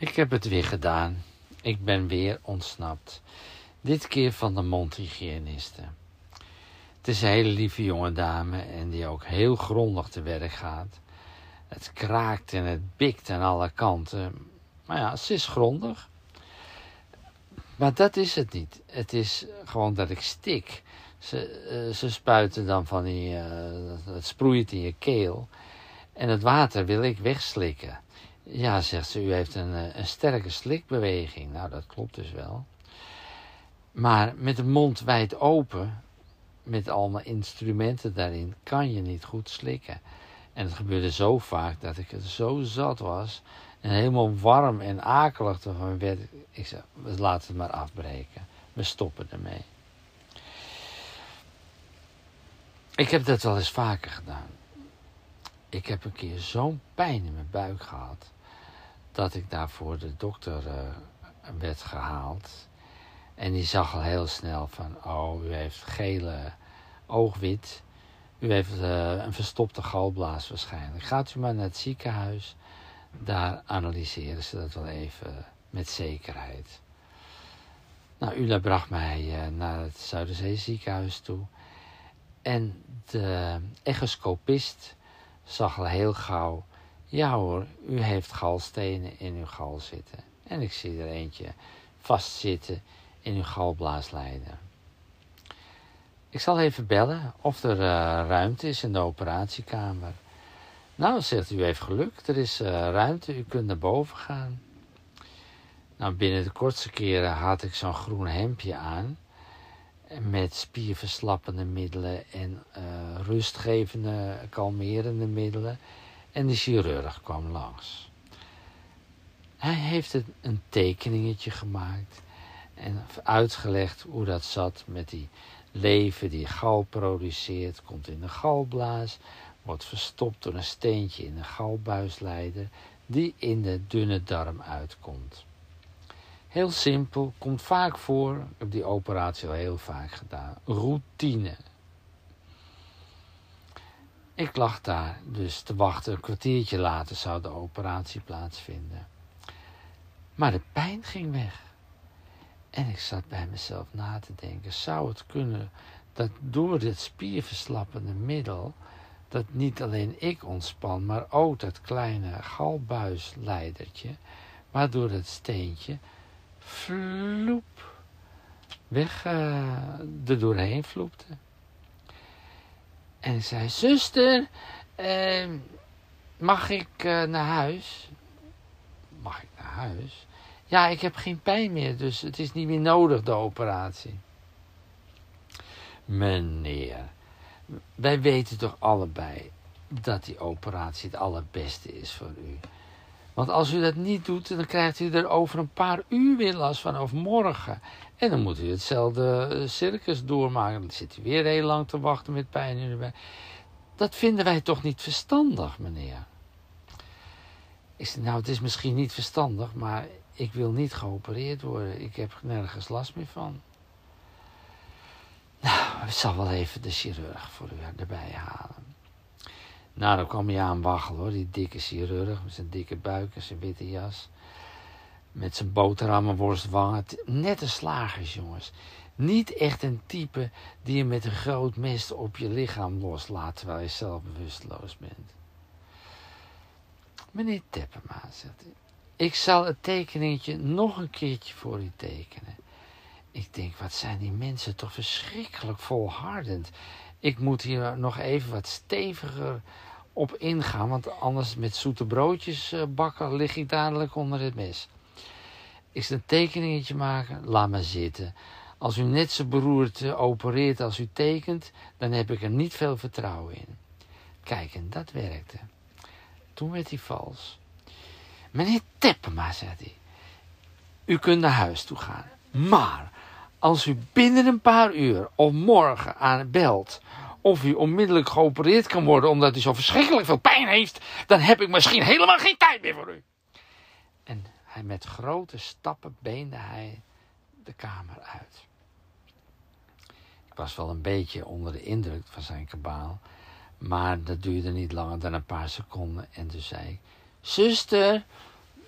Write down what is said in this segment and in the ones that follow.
Ik heb het weer gedaan. Ik ben weer ontsnapt. Dit keer van de mondhygiëniste. Het is een hele lieve jonge dame en die ook heel grondig te werk gaat. Het kraakt en het bikt aan alle kanten. Maar ja, ze is grondig. Maar dat is het niet. Het is gewoon dat ik stik. Ze, eh, ze spuiten dan van die... Uh, het sproeit in je keel. En het water wil ik wegslikken. Ja, zegt ze, u heeft een, eh, een sterke slikbeweging. Nou, dat klopt dus wel. Maar met de mond wijd open, met allemaal instrumenten daarin, kan je niet goed slikken. En het gebeurde zo vaak dat ik het zo zat was en helemaal warm en akelig ervan werd. Ik zei, we laten het maar afbreken. We stoppen ermee. Ik heb dat wel eens vaker gedaan. Ik heb een keer zo'n pijn in mijn buik gehad dat ik daarvoor de dokter uh, werd gehaald. En die zag al heel snel van, oh, u heeft gele oogwit. U heeft uh, een verstopte galblaas waarschijnlijk. Gaat u maar naar het ziekenhuis. Daar analyseren ze dat wel even met zekerheid. Nou, Ula bracht mij uh, naar het Zuiderzee ziekenhuis toe. En de echoscopist zag al heel gauw ja hoor, u heeft galstenen in uw gal zitten. En ik zie er eentje vastzitten in uw galblaasleider. Ik zal even bellen of er uh, ruimte is in de operatiekamer. Nou, zegt u, heeft geluk. Er is uh, ruimte, u kunt naar boven gaan. Nou, binnen de kortste keren had ik zo'n groen hemdje aan. Met spierverslappende middelen en uh, rustgevende, kalmerende middelen. En de chirurg kwam langs. Hij heeft een tekeningetje gemaakt en uitgelegd hoe dat zat met die leven die gal produceert, komt in de galblaas, wordt verstopt door een steentje in de galbuisleider die in de dunne darm uitkomt. Heel simpel, komt vaak voor, ik heb die operatie al heel vaak gedaan, routine. Ik lag daar dus te wachten. Een kwartiertje later zou de operatie plaatsvinden. Maar de pijn ging weg. En ik zat bij mezelf na te denken: zou het kunnen dat door dit spierverslappende middel, dat niet alleen ik ontspan, maar ook dat kleine galbuisleidertje, waardoor het steentje vloep weg uh, er doorheen vloepte. En zei, zuster, eh, mag ik uh, naar huis? Mag ik naar huis? Ja, ik heb geen pijn meer, dus het is niet meer nodig, de operatie. Meneer, wij weten toch allebei dat die operatie het allerbeste is voor u. Want als u dat niet doet, dan krijgt u er over een paar uur weer last van, of morgen. En dan moet u hetzelfde eh, circus doormaken. Dan zit u weer heel lang te wachten met pijn in uw Dat vinden wij toch niet verstandig, meneer? Ik nou, het is misschien niet verstandig, maar ik wil niet geopereerd worden. Ik heb nergens last meer van. Nou, ik zal wel even de chirurg voor u erbij halen. Nou, dan kwam hij aan waggelen hoor, die dikke chirurg met zijn dikke buik en zijn witte jas. Met zijn boterhammenworstwangen. Net een slagers, jongens. Niet echt een type die je met een groot mes op je lichaam loslaat terwijl je zelf bewusteloos bent. Meneer Teppema, zegt hij. Ik zal het tekeningetje nog een keertje voor u tekenen. Ik denk, wat zijn die mensen toch verschrikkelijk volhardend. Ik moet hier nog even wat steviger op ingaan, want anders met zoete broodjes eh, bakken lig ik dadelijk onder het mes. Ik zal een tekeningetje maken, laat maar zitten. Als u net zo beroerd eh, opereert als u tekent, dan heb ik er niet veel vertrouwen in. Kijk, en dat werkte. Toen werd hij vals. Meneer Teppema, zei hij, u kunt naar huis toe gaan. Maar als u binnen een paar uur of morgen aan belt of u onmiddellijk geopereerd kan worden omdat u zo verschrikkelijk veel pijn heeft, dan heb ik misschien helemaal geen tijd meer voor u. En hij met grote stappen beende hij de kamer uit. Ik was wel een beetje onder de indruk van zijn kabaal, maar dat duurde niet langer dan een paar seconden en toen zei ik, zuster,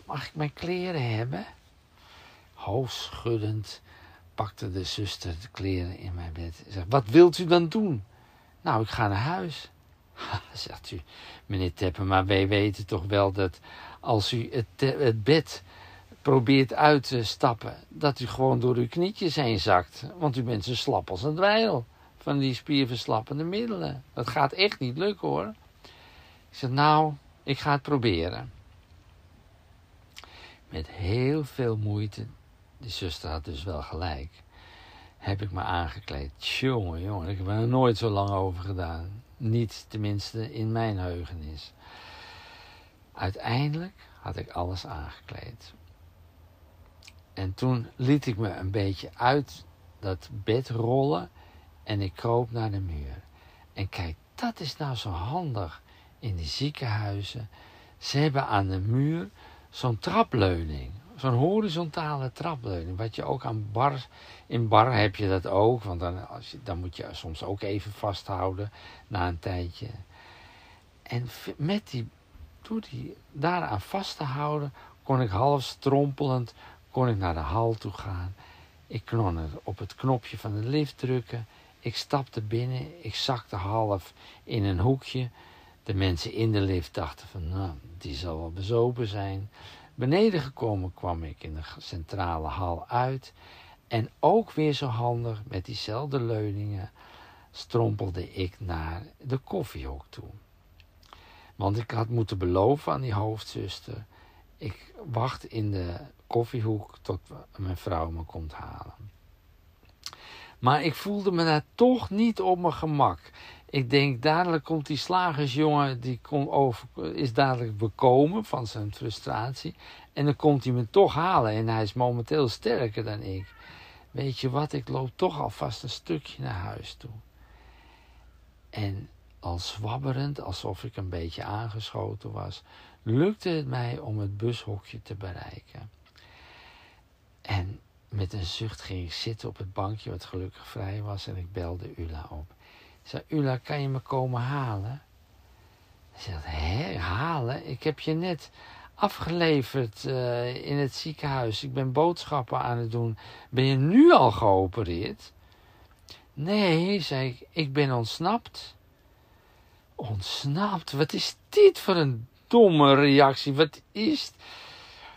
mag ik mijn kleren hebben? Hoofdschuddend pakte de zuster de kleren in mijn bed. Zegt, wat wilt u dan doen? Nou, ik ga naar huis. Zegt u, meneer Teppen, maar wij weten toch wel dat als u het, het bed probeert uit te stappen, dat u gewoon door uw knietjes heen zakt. Want u bent zo slap als een dweil van die spierverslappende middelen. Dat gaat echt niet lukken hoor. Ik zeg, nou, ik ga het proberen. Met heel veel moeite, die zuster had dus wel gelijk, heb ik me aangekleed. Jongen, jongen, ik heb er nooit zo lang over gedaan. Niet tenminste in mijn heugenis. Uiteindelijk had ik alles aangekleed. En toen liet ik me een beetje uit dat bed rollen en ik kroop naar de muur. En kijk, dat is nou zo handig in die ziekenhuizen. Ze hebben aan de muur zo'n trapleuning. Zo'n horizontale trapleuning. Wat je ook aan bar. In bar heb je dat ook. Want dan, als je, dan moet je soms ook even vasthouden. Na een tijdje. En met die. Door die daaraan vast te houden. Kon ik half strompelend. Kon ik naar de hal toe gaan. Ik kon op het knopje van de lift drukken. Ik stapte binnen. Ik zakte half in een hoekje. De mensen in de lift dachten van, nou, die zal wel bezopen zijn. Beneden gekomen kwam ik in de centrale hal uit. En ook weer zo handig, met diezelfde leuningen, strompelde ik naar de koffiehok toe. Want ik had moeten beloven aan die hoofdzuster, ik wacht in de koffiehoek tot mijn vrouw me komt halen. Maar ik voelde me daar toch niet op mijn gemak. Ik denk, dadelijk komt die slagersjongen, die komt over, is dadelijk bekomen van zijn frustratie. En dan komt hij me toch halen en hij is momenteel sterker dan ik. Weet je wat, ik loop toch alvast een stukje naar huis toe. En al zwabberend, alsof ik een beetje aangeschoten was, lukte het mij om het bushokje te bereiken. En met een zucht ging ik zitten op het bankje wat gelukkig vrij was en ik belde Ula op. Zei, Ula, kan je me komen halen? Ze zegt, halen? Ik heb je net afgeleverd uh, in het ziekenhuis. Ik ben boodschappen aan het doen. Ben je nu al geopereerd? Nee, zei ik, ik ben ontsnapt. Ontsnapt? Wat is dit voor een domme reactie? Wat is...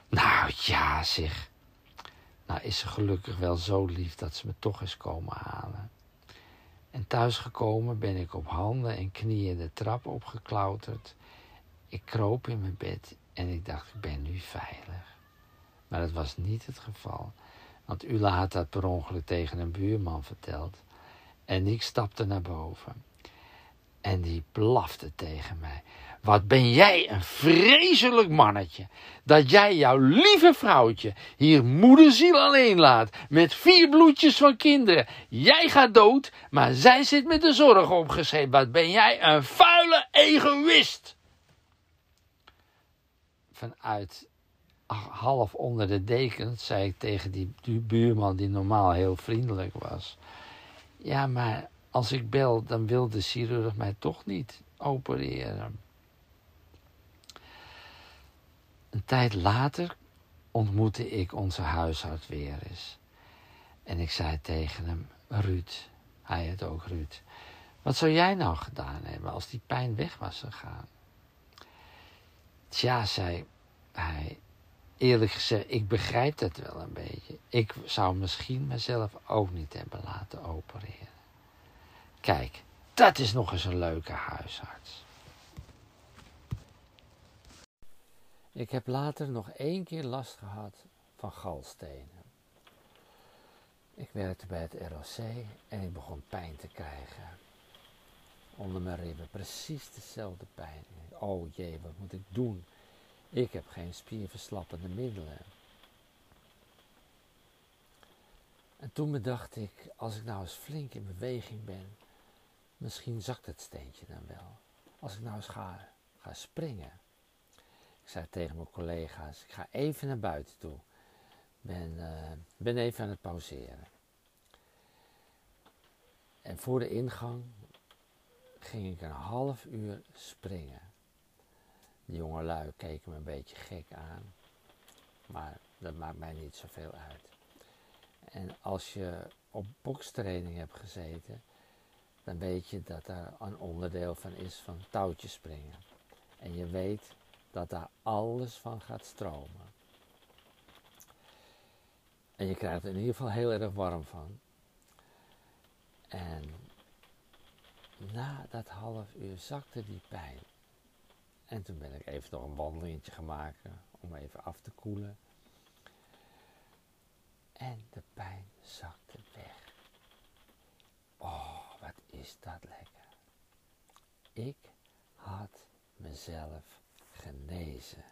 Nou ja, zeg. Nou is ze gelukkig wel zo lief dat ze me toch eens komen halen. En thuisgekomen ben ik op handen en knieën de trap opgeklauterd. Ik kroop in mijn bed en ik dacht, ik ben nu veilig. Maar dat was niet het geval, want Ula had dat per ongeluk tegen een buurman verteld. En ik stapte naar boven. En die blafte tegen mij. Wat ben jij een vreselijk mannetje. Dat jij jouw lieve vrouwtje hier moederziel alleen laat. Met vier bloedjes van kinderen. Jij gaat dood, maar zij zit met de zorg opgeschreven. Wat ben jij een vuile egoïst. Vanuit half onder de dekens zei ik tegen die, die buurman die normaal heel vriendelijk was. Ja, maar als ik bel, dan wil de chirurg mij toch niet opereren. Een tijd later ontmoette ik onze huisarts weer eens. En ik zei tegen hem, Ruud, hij het ook Ruud, wat zou jij nou gedaan hebben als die pijn weg was gegaan? Tja, zei hij, eerlijk gezegd, ik begrijp dat wel een beetje. Ik zou misschien mezelf ook niet hebben laten opereren. Kijk, dat is nog eens een leuke huisarts. Ik heb later nog één keer last gehad van galstenen. Ik werkte bij het ROC en ik begon pijn te krijgen. Onder mijn ribben, precies dezelfde pijn. Oh jee, wat moet ik doen? Ik heb geen spierverslappende middelen. En toen bedacht ik, als ik nou eens flink in beweging ben, misschien zakt het steentje dan wel. Als ik nou eens ga, springen. Ik zei tegen mijn collega's, ik ga even naar buiten toe. Ben, uh, ben even aan het pauzeren. En voor de ingang ging ik een half uur springen. De jonge lui keken me een beetje gek aan. Maar dat maakt mij niet zoveel uit. En als je op bokstraining hebt gezeten, dan weet je dat daar een onderdeel van is van touwtjes springen. En je weet dat daar alles van gaat stromen. En je krijgt er in ieder geval heel erg warm van. En na dat half uur zakte die pijn. En toen ben ik even nog een wandelingetje maken om even af te koelen. En de pijn zakte weg. Oh, wat is dat lekker. Ik had mezelf genezen.